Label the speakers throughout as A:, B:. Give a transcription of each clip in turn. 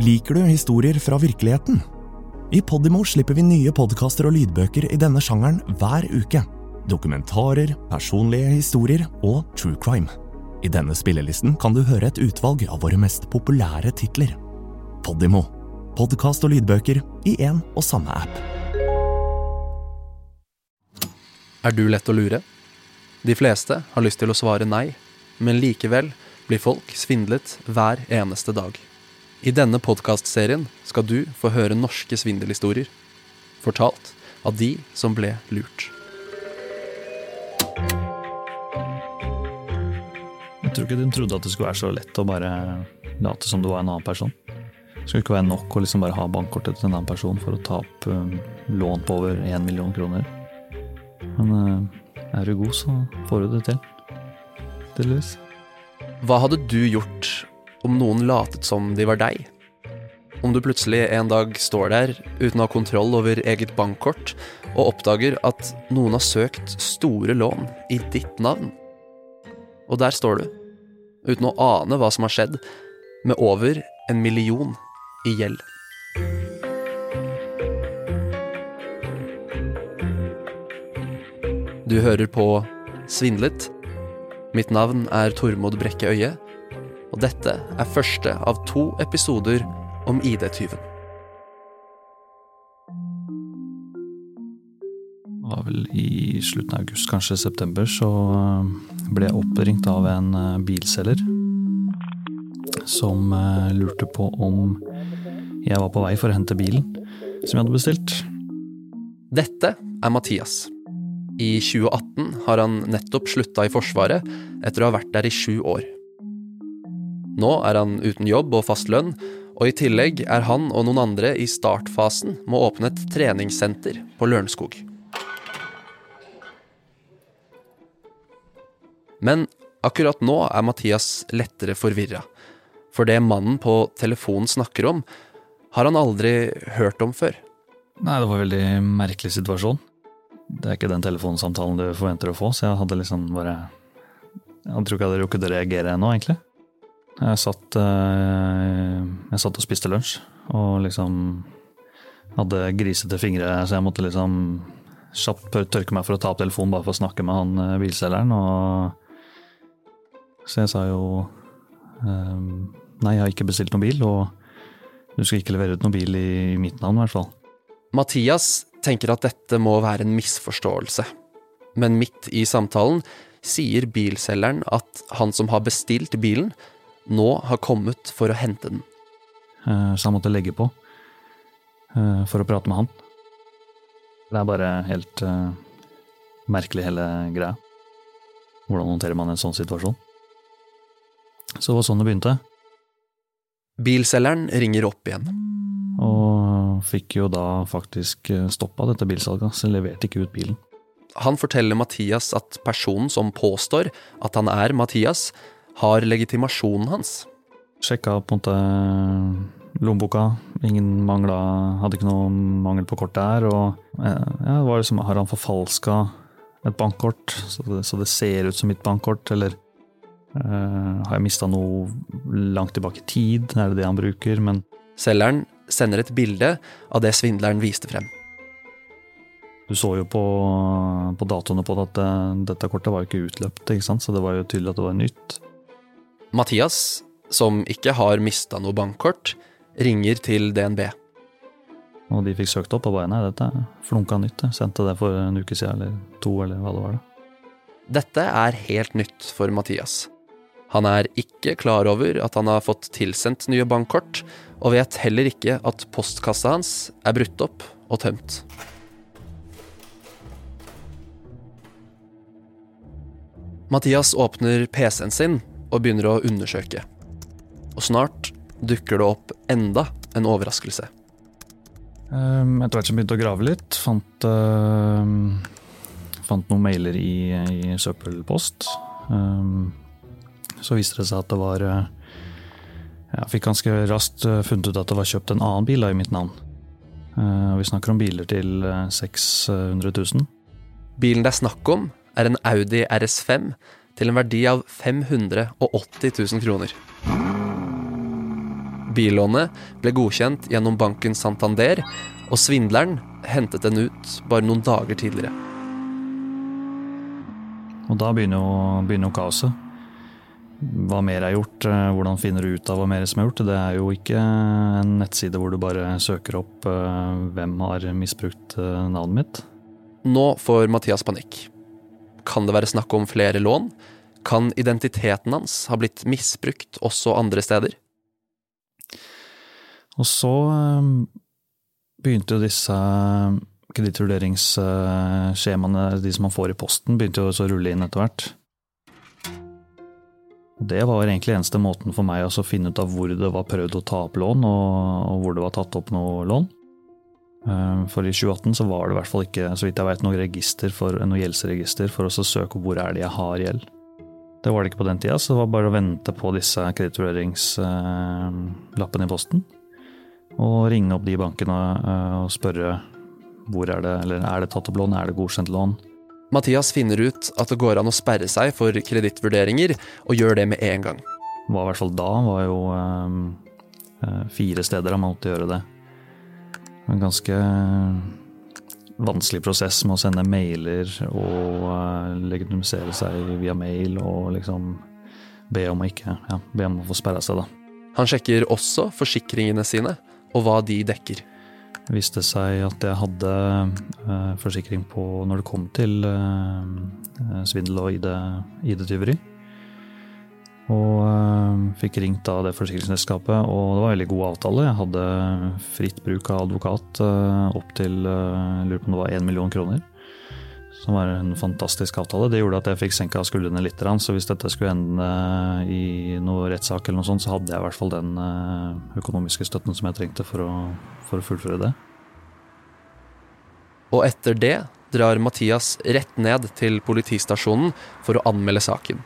A: Liker du historier fra virkeligheten? I Podimo slipper vi nye podkaster og lydbøker i denne sjangeren hver uke. Dokumentarer, personlige historier og true crime. I denne spillelisten kan du høre et utvalg av våre mest populære titler. Podimo. Podkast og lydbøker i én og samme app.
B: Er du lett å lure? De fleste har lyst til å svare nei, men likevel blir folk svindlet hver eneste dag. I denne podkastserien skal du få høre norske svindelhistorier, fortalt av de som ble lurt.
C: Jeg tror ikke de trodde at det skulle være så lett å bare late som du var en annen person. Det skulle ikke være nok å liksom bare ha bankkortet til en annen person for å ta opp um, lån på over én million kroner. Men uh, er du god, så får du det til. Tydeligvis.
B: Hva hadde du gjort om noen latet som de var deg? Om du plutselig en dag står der uten å ha kontroll over eget bankkort, og oppdager at noen har søkt store lån i ditt navn. Og der står du, uten å ane hva som har skjedd, med over en million i gjeld. Du hører på Svindlet. Mitt navn er Tormod Brekke Øie, og dette er første av to episoder om ID-tyven.
C: Det var vel i slutten av august, kanskje september, så uh, ble jeg oppringt av en uh, bilselger. Som uh, lurte på om jeg var på vei for å hente bilen som jeg hadde bestilt.
B: Dette er Mathias. I 2018 har han nettopp slutta i Forsvaret etter å ha vært der i sju år. Nå er han uten jobb og fast lønn, og i tillegg er han og noen andre i startfasen med å åpne et treningssenter på Lørenskog. Men akkurat nå er Mathias lettere forvirra. For det mannen på telefonen snakker om, har han aldri hørt om før.
C: Nei, det var en veldig merkelig situasjon. Det er ikke den telefonsamtalen du forventer å få, så jeg hadde liksom bare Jeg tror ikke jeg hadde rukket å reagere ennå, egentlig. Jeg satt, eh, jeg satt og spiste lunsj, og liksom hadde grisete fingre, så jeg måtte liksom kjapt tørke meg for å ta opp telefonen bare for å snakke med han eh, bilselgeren. Og så jeg sa jo um, nei, jeg har ikke bestilt noen bil, og du skal ikke levere ut noen bil i mitt navn, i hvert fall.
B: Mathias tenker at dette må være en misforståelse, men midt i samtalen sier bilselgeren at han som har bestilt bilen, nå har kommet for å hente den.
C: Uh, så han måtte legge på uh, for å prate med han. Det er bare helt uh, merkelig, hele greia. Hvordan håndterer man en sånn situasjon? Så det var sånn det begynte.
B: Bilselgeren ringer opp igjen.
C: Og fikk jo da faktisk stoppa dette bilsalget, så leverte ikke ut bilen.
B: Han forteller Mathias at personen som påstår at han er Mathias, har legitimasjonen hans.
C: Sjekka på en måte lommeboka. Ingen mangla Hadde ikke noe mangel på kortet der. Og ja, var liksom, har han forfalska et bankkort, så det, så det, ser ut som mitt bankkort, eller uh, har jeg mista noe langt tilbake i tid? Er det det han bruker? Men
B: Selgeren sender et bilde av det svindleren viste frem.
C: Du så jo på, på datoene på det at det, dette kortet var jo ikke utløpt, ikke sant? så det var jo tydelig at det var nytt.
B: Mathias, som ikke har mista noe bankkort, ringer til DNB.
C: Og de fikk søkt opp og bare nei, dette er flunka nytt. Jeg sendte det for en uke siden eller to, eller hva det var. da.
B: Dette er helt nytt for Mathias. Han er ikke klar over at han har fått tilsendt nye bankkort, og vet heller ikke at postkassa hans er brutt opp og tømt. Mathias åpner PC-en sin og begynner å undersøke. Og snart dukker det opp enda en overraskelse.
C: Um, etter hvert som jeg begynte å grave litt, fant, uh, fant noen mailer i, i søppelpost. Um, så viste det seg at det var uh, Jeg fikk ganske raskt uh, funnet ut at det var kjøpt en annen bil i mitt navn. Uh, vi snakker om biler til 600 000.
B: Bilen det er snakk om, er en Audi RS5 til en verdi av 580 000 kroner. Billånet ble godkjent gjennom banken Santander, og svindleren hentet den ut bare noen dager tidligere.
C: Og da begynner jo, begynner jo kaoset. Hva mer er gjort, eh, hvordan finner du ut av hva mer som er gjort? Det er jo ikke en nettside hvor du bare søker opp eh, hvem har misbrukt eh, navnet mitt.
B: Nå får Mathias panikk. Kan det være snakk om flere lån? Kan identiteten hans ha blitt misbrukt også andre steder?
C: Og så begynte jo disse kredittvurderingsskjemaene, de som man får i posten, begynte jo å rulle inn etter hvert. Og Det var egentlig eneste måten for meg å finne ut av hvor det var prøvd å ta opp lån, og, hvor det var tatt opp noe lån. Eh, for i 2018 så var det i hvert fall ikke så vidt jeg vet, noe, register for, noe gjeldsregister for å søke hvor er det jeg har gjeld. Det var det ikke på den tida, så det var bare å vente på disse kredittvurderingslappene i posten. Og ringe opp de bankene eh, og spørre hvor er det, eller er det tatt opp lån, er det godkjent lån.
B: Mathias finner ut at det går an å sperre seg for kredittvurderinger, og gjør det med en gang.
C: Det var i hvert fall da var jo um, fire steder han måtte gjøre det. En ganske vanskelig prosess med å sende mailer og uh, legitimisere seg via mail og liksom be om å ikke ja, be om å få sperra seg, da.
B: Han sjekker også forsikringene sine og hva de dekker.
C: Det viste seg at jeg hadde uh, forsikring på når det kom til svindel og ID-tyveri. ID og uh, fikk ringt av det forsikringsselskapet, og det var veldig god avtale. Jeg hadde fritt bruk av advokat opp til lurer på om det var én million kroner. Som var en fantastisk avtale. Det gjorde at jeg fikk senka skuldrene litt. Så hvis dette skulle ende i noe rettssak, eller noe sånt, så hadde jeg i hvert fall den økonomiske støtten som jeg trengte for å for å fullføre det.
B: Og etter det drar Mathias rett ned til politistasjonen for å anmelde saken.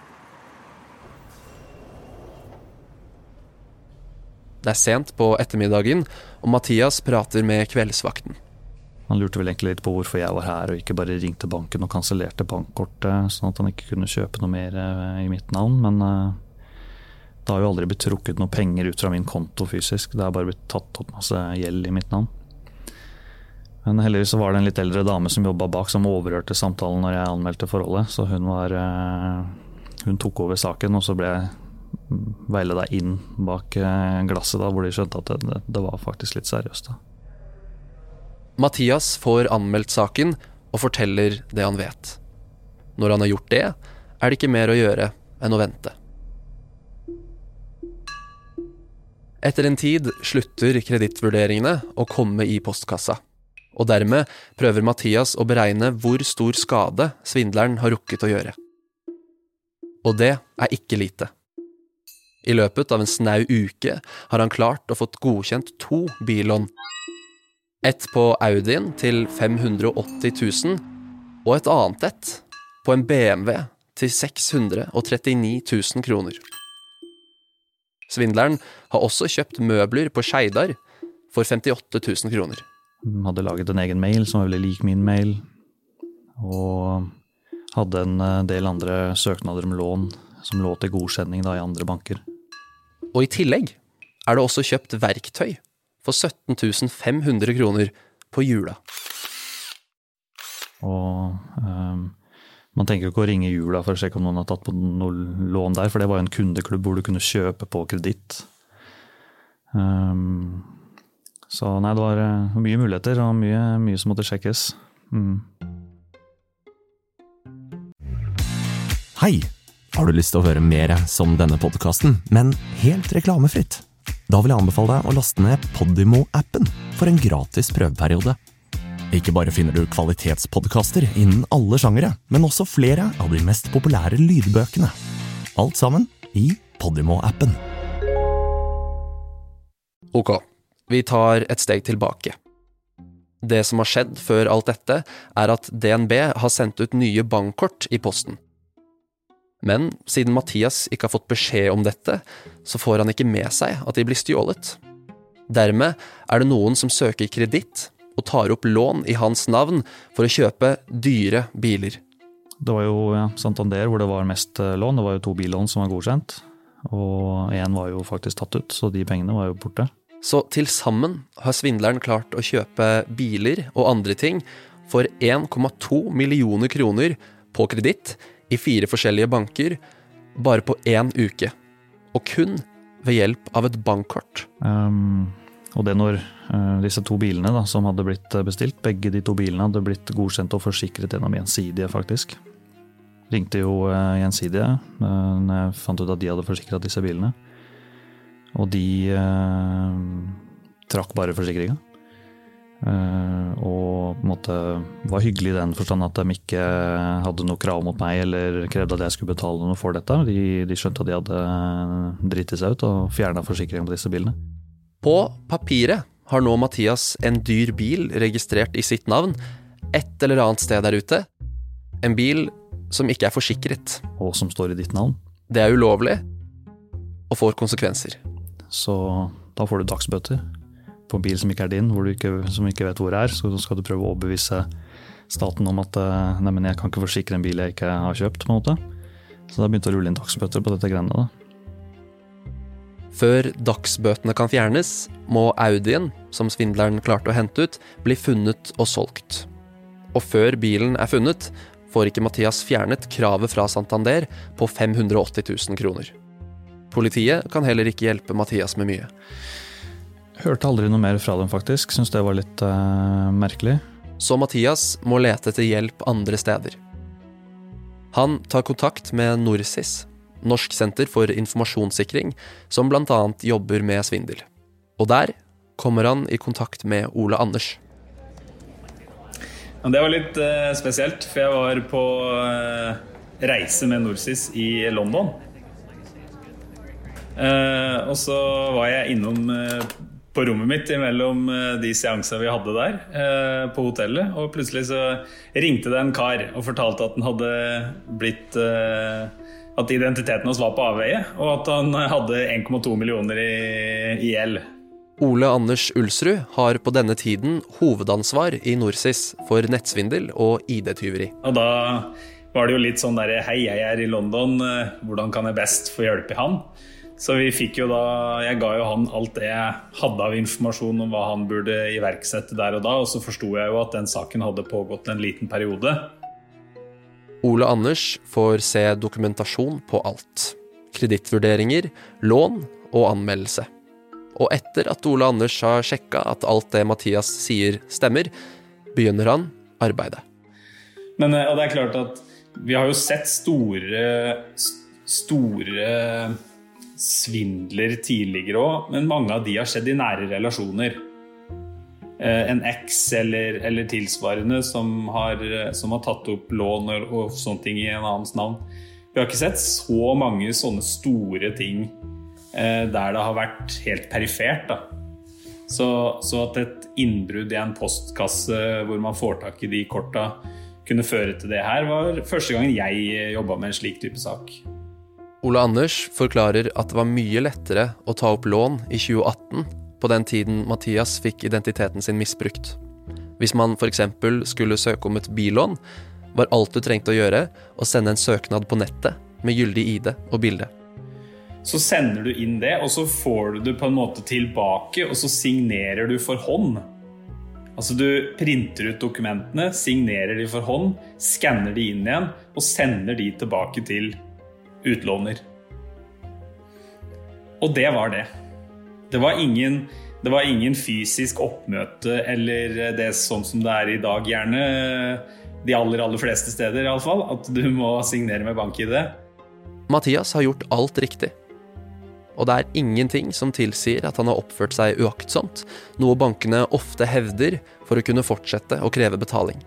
B: Det er sent på ettermiddagen, og Mathias prater med kveldsvakten.
C: Han lurte vel egentlig litt på hvorfor jeg var her og ikke bare ringte banken og kansellerte bankkortet, sånn at han ikke kunne kjøpe noe mer eh, i mitt navn. Men eh, det har jo aldri blitt trukket noe penger ut fra min konto fysisk. Det har bare blitt tatt opp masse gjeld i mitt navn. Men heldigvis var det en litt eldre dame som jobba bak, som overhørte samtalen når jeg anmeldte forholdet. Så hun var eh, Hun tok over saken, og så ble jeg veileda inn bak eh, glasset, da, hvor de skjønte at det, det var faktisk litt seriøst. da.
B: Mathias får anmeldt saken og forteller det han vet. Når han har gjort det, er det ikke mer å gjøre enn å vente. Etter en tid slutter kredittvurderingene å komme i postkassa. Og dermed prøver Mathias å beregne hvor stor skade svindleren har rukket å gjøre. Og det er ikke lite. I løpet av en snau uke har han klart å fått godkjent to billån. Et på Audien til 580 000, og et annet et på en BMW til 639 000 kroner. Svindleren har også kjøpt møbler på Skeidar for 58 000 kroner.
C: Hadde laget en egen mail som var veldig lik min mail, og hadde en eh, del andre søknader om lån som lå til godkjenning da, i andre banker.
B: Og i tillegg er det også kjøpt verktøy for 17 500 kroner på Jula.
C: Og um, man tenker jo ikke å ringe Jula for å sjekke om noen har tatt på noe lån der, for det var jo en kundeklubb hvor du kunne kjøpe på kreditt. Um, så nei, det var uh, mye muligheter og mye, mye som måtte sjekkes. Mm.
A: Hei! Har du lyst til å høre mer som denne podkasten, men helt reklamefritt? Da vil jeg anbefale deg å laste ned Podimo-appen for en gratis prøveperiode. Ikke bare finner du kvalitetspodkaster innen alle sjangere, men også flere av de mest populære lydbøkene. Alt sammen i Podimo-appen.
B: Ok, vi tar et steg tilbake. Det som har skjedd før alt dette, er at DNB har sendt ut nye bankkort i posten. Men siden Mathias ikke har fått beskjed om dette, så får han ikke med seg at de blir stjålet. Dermed er det noen som søker kreditt og tar opp lån i hans navn for å kjøpe dyre biler.
C: Det var jo ja, Santander hvor det var mest eh, lån. Det var jo to billån som var godkjent. Og én var jo faktisk tatt ut, så de pengene var jo borte.
B: Så til sammen har svindleren klart å kjøpe biler og andre ting for 1,2 millioner kroner på kreditt i fire forskjellige banker bare på én uke. Og kun ved hjelp av et bankkort.
C: Um, og det når uh, disse to bilene da, som hadde blitt bestilt, begge de to bilene hadde blitt godkjent og forsikret gjennom Gjensidige, faktisk. Ringte jo uh, uh, når jeg fant ut at de hadde forsikra disse bilene. Og de trakk bare forsikringa. Og på en måte var hyggelig i den forstand at de ikke hadde noe krav mot meg eller krevde at jeg skulle betale noe for dette. De, de skjønte at de hadde driti seg ut og fjerna forsikringen på disse bilene.
B: På papiret har nå Mathias en dyr bil registrert i sitt navn et eller annet sted der ute. En bil som ikke er forsikret.
C: Og som står i ditt navn.
B: Det er ulovlig og får konsekvenser.
C: Så da får du dagsbøter på en bil som ikke er din, ikke, som ikke vet hvor det er. Så skal du prøve å overbevise staten om at neimen, jeg kan ikke forsikre en bil jeg ikke har kjøpt. på en måte. Så da begynte å rulle inn dagsbøter på dette greiene. da.
B: Før dagsbøtene kan fjernes, må Audien, som svindleren klarte å hente ut, bli funnet og solgt. Og før bilen er funnet, får ikke Mathias fjernet kravet fra Santander på 580 000 kroner. Politiet kan heller ikke hjelpe Mathias med mye.
C: Hørte aldri noe mer fra dem, faktisk. Syns det var litt uh, merkelig.
B: Så Mathias må lete etter hjelp andre steder. Han tar kontakt med Norsis, Norsk senter for informasjonssikring, som bl.a. jobber med svindel. Og der kommer han i kontakt med Ole Anders.
D: Det var litt uh, spesielt, for jeg var på uh, reise med Norsis i London. Uh, og så var jeg innom på rommet mitt mellom de seansene vi hadde der på hotellet. Og plutselig så ringte det en kar og fortalte at den hadde blitt At identiteten hans var på avveie, og at han hadde 1,2 millioner i, i gjeld.
B: Ole Anders Ulsrud har på denne tiden hovedansvar i Norsis for nettsvindel og ID-tyveri.
D: Og da var det jo litt sånn derre Hei, jeg er i London, hvordan kan jeg best få hjelp i han? Så vi fikk jo da Jeg ga jo han alt det jeg hadde av informasjon om hva han burde iverksette der og da, og så forsto jeg jo at den saken hadde pågått en liten periode.
B: Ole Anders får se dokumentasjon på alt. Kredittvurderinger, lån og anmeldelse. Og etter at Ole Anders har sjekka at alt det Mathias sier stemmer, begynner han arbeidet.
D: Men og det er klart at vi har jo sett store, store svindler tidligere òg, men mange av de har skjedd i nære relasjoner. En eks eller, eller tilsvarende som har, som har, tatt opp lån og sånne ting i en annens navn. Vi har ikke sett så mange sånne store ting der det har vært helt perifert. Så, så, at et innbrudd i en postkasse hvor man får tak i de korta, kunne føre til det her, var første gangen jeg jobba med en slik type sak.
B: Ole Anders forklarer at det var mye lettere å ta opp lån i 2018, på den tiden Mathias fikk identiteten sin misbrukt. Hvis man f.eks. skulle søke om et billån, var alt du trengte å gjøre, å sende en søknad på nettet med gyldig ID og bilde.
D: Så sender du inn det, og så får du det på en måte tilbake, og så signerer du for hånd. Altså Du printer ut dokumentene, signerer de for hånd, skanner de inn igjen og sender de tilbake til utlåner. Og det var det. Det var ingen, det var ingen fysisk oppmøte eller det sånn som det er i dag, gjerne. De aller, aller fleste steder, iallfall. At du må signere med bank-ID.
B: Mathias har gjort alt riktig. Og det er ingenting som tilsier at han har oppført seg uaktsomt, noe bankene ofte hevder for å kunne fortsette å kreve betaling.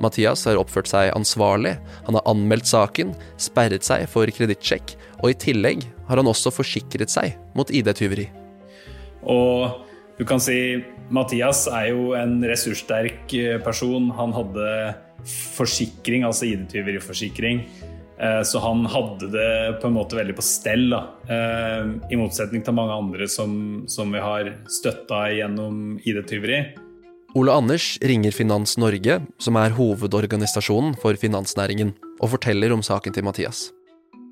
B: Mathias har oppført seg ansvarlig, han har anmeldt saken, sperret seg for kredittsjekk, og i tillegg har han også forsikret seg mot ID-tyveri.
D: Og du kan si Mathias er jo en ressurssterk person. Han hadde forsikring, altså ID-tyveriforsikring. Så han hadde det på en måte veldig på stell, da. i motsetning til mange andre som, som vi har støtta gjennom ID-tyveri.
B: Ole Anders ringer Finans Norge, som er hovedorganisasjonen for finansnæringen, og forteller om saken til Mathias.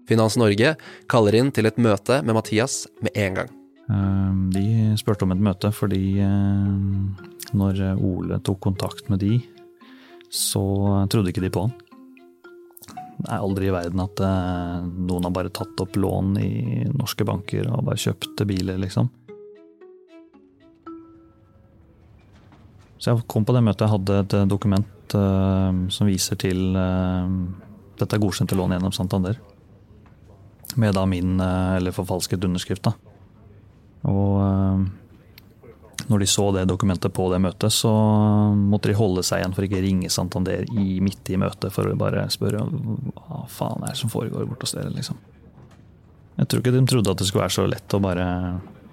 B: Finans Norge kaller inn til et møte med Mathias med en gang.
C: Eh, de spurte om et møte fordi eh, når Ole tok kontakt med de, så trodde ikke de på han. Det er aldri i verden at noen har bare tatt opp lån i norske banker og bare kjøpt biler, liksom. Så jeg kom på det møtet, jeg hadde et dokument uh, som viser til uh, Dette er godkjente lån gjennom Santander. Med da min, uh, eller forfalsket underskrift, da. Og når de så det dokumentet på det møtet, så måtte de holde seg igjen for ikke ringe Santander i, midt i møtet for å bare spørre hva faen er det som foregår borte hos dere, liksom. Jeg tror ikke de trodde at det skulle være så lett å bare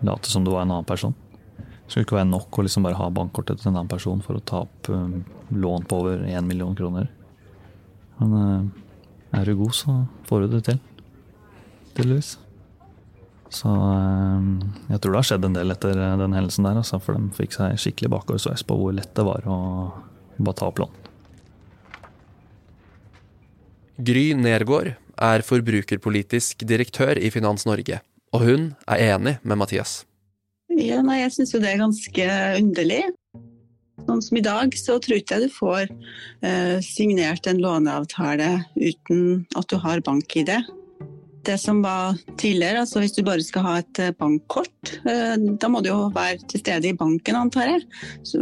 C: late som det var en annen person. Det skulle ikke være nok å liksom bare ha bankkortet til en annen person for å ta opp um, lån på over én million kroner. Men uh, er du god, så får du det til. Tydeligvis. Så um, jeg tror det har skjedd en del etter den hendelsen der, altså, for de fikk seg skikkelig bakoversveis på hvor lett det var å bare ta opp lån.
B: Gry Nergård er forbrukerpolitisk direktør i Finans Norge, og hun er enig med Mathias.
E: Ja, nei, jeg syns jo det er ganske underlig. Sånn som i dag, så tror ikke jeg du får eh, signert en låneavtale uten at du har bank-ID. Det som var tidligere, altså hvis du bare skal ha et eh, bankkort, eh, da må du jo være til stede i banken, antar jeg,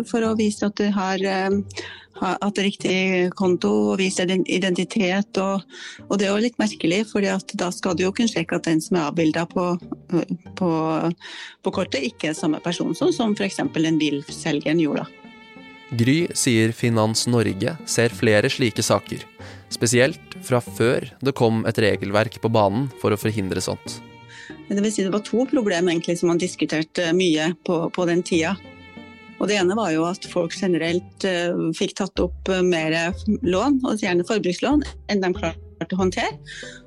E: for å vise at du har eh, hatt riktig konto og vist identitet. Og, og, det er jo litt merkelig, for da skal du jo kunne sjekke at den som er avbilda på, på, på, kortet, ikke er samme person som, som f.eks. en bilselger gjorde.
B: Gry sier Finans Norge ser flere slike saker, spesielt fra før det kom et regelverk på banen for å forhindre sånt.
E: Det, vil si det var to problem egentlig som man diskuterte mye på, på den tida. Og Det ene var jo at folk generelt uh, fikk tatt opp uh, mer lån, og gjerne forbrukslån, enn de klarte å håndtere.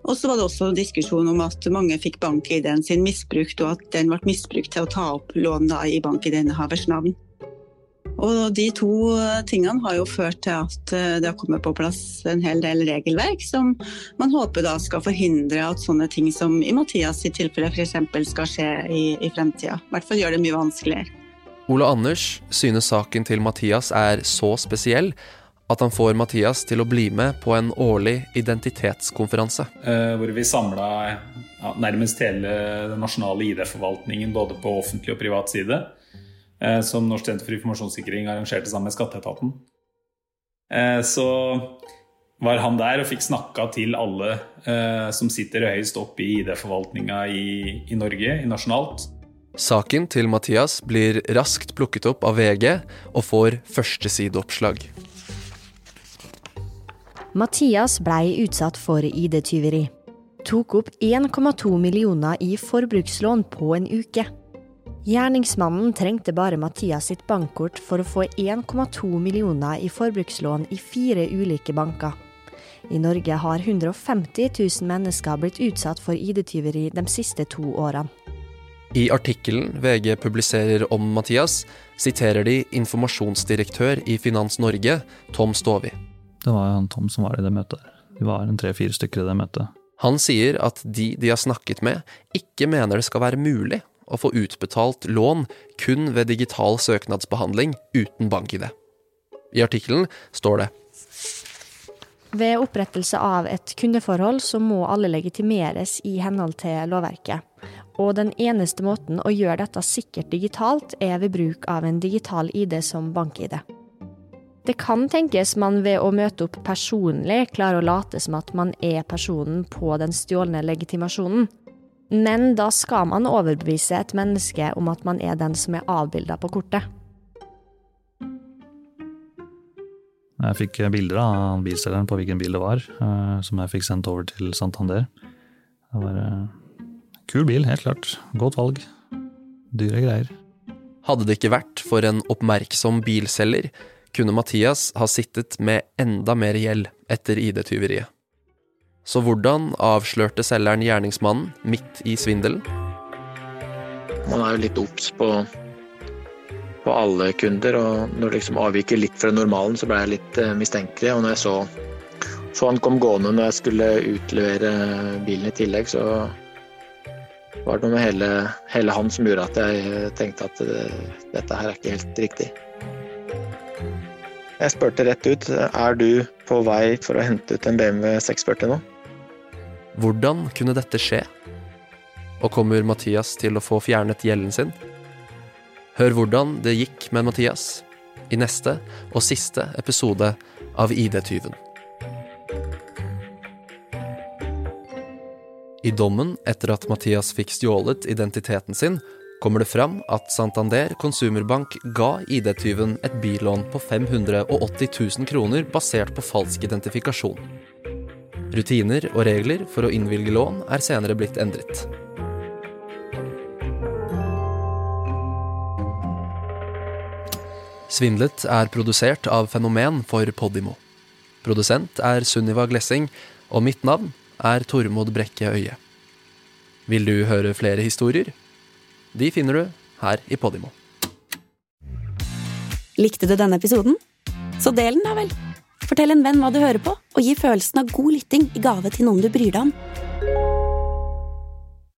E: Og så var det også diskusjon om at mange fikk bank-ID-en sin misbrukt, og at den ble misbrukt til å ta opp lån da, i bank-ID-innehavers navn. Og De to eh, tingene har jo ført til at det har kommet på plass en hel del regelverk som man håper da skal forhindre at sånne ting som i Mathias sitt tilfelle f.eks. skal skje i, i fremtida. I hvert fall gjør det mye vanskeligere.
B: Ole Anders synes saken til Mathias er så spesiell at han får Mathias til å bli med på en årlig identitetskonferanse.
D: Eh, hvor vi samla ja, nærmest hele den nasjonale ID-forvaltningen både på offentlig og privat side. Uh, som Norsk senter for informasjonssikring arrangerte sammen med Skatteetaten. Uh, så var han der og fikk snakka til alle som sitter høyest oppe i ID-forvaltninga i, i Norge, i nasjonalt.
B: Saken til Mathias blir raskt plukket opp av VG og får førstesideoppslag.
F: Mathias blei utsatt for ID-tyveri. Tok opp 1,2 millioner i forbrukslån på en uke. Gjerningsmannen trengte bare Mathias sitt bankkort for å få 1,2 millioner i forbrukslån i fire ulike banker. I Norge har 150 000 mennesker blitt utsatt for ID-tyveri de siste to årene.
B: I artikkelen VG publiserer om Mathias, siterer de informasjonsdirektør i Finans Norge, Tom Stovi.
C: Det var han Tom som var i det møtet. Det var en tre-fire stykker i det møtet.
B: Han sier at de de har snakket med, ikke mener det skal være mulig å få utbetalt lån kun ved digital søknadsbehandling uten bank-ID. I artikkelen står det
F: ved opprettelse av et kundeforhold så må alle legitimeres i henhold til lovverket og den eneste måten å gjøre dette sikkert digitalt, er ved bruk av en digital ID som bank-ID. Det kan tenkes man ved å møte opp personlig klarer å late som at man er personen på den stjålne legitimasjonen. Men da skal man overbevise et menneske om at man er den som er avbilda på kortet.
C: Jeg fikk bilder av bilselgeren på hvilken bil det var, eh, som jeg fikk sendt over til Santander. Det var eh, Kul bil, helt klart. Godt valg. Dyre greier.
B: Hadde det ikke vært for en oppmerksom bilselger, kunne Mathias ha sittet med enda mer gjeld etter ID-tyveriet. Så hvordan avslørte selgeren gjerningsmannen midt i svindelen?
G: Man er jo litt obs på, på, alle kunder, og når det liksom avviker litt fra normalen, så ble jeg litt uh, mistenkelig. Og når jeg så så han kom gående når jeg skulle utlevere bilen i tillegg, så var det noe med hele, hele han som gjorde at jeg tenkte at det, dette her er ikke helt riktig. Jeg spurte rett ut er du på vei for å hente ut en BMW 640 nå.
B: Hvordan kunne dette skje? Og kommer Mathias til å få fjernet gjelden sin? Hør hvordan det gikk med Mathias i neste og siste episode av ID-tyven. I dommen etter at Mathias fikk stjålet identiteten sin, kommer det fram at Santander Konsumerbank ga ID-tyven et billån på 580 000 kroner basert på falsk identifikasjon. Rutiner og regler for å innvilge lån er senere blitt endret. Svindlet er produsert av Fenomen for Podimo. Produsent er Sunniva Glessing, og mitt navn er Tormod Brekke Øye. Vil du høre flere historier? De finner du her i Podimo.
H: Likte du denne episoden? Så del den da vel. Fortell en venn hva du hører på, og gi følelsen av god lytting i gave til noen du bryr deg om.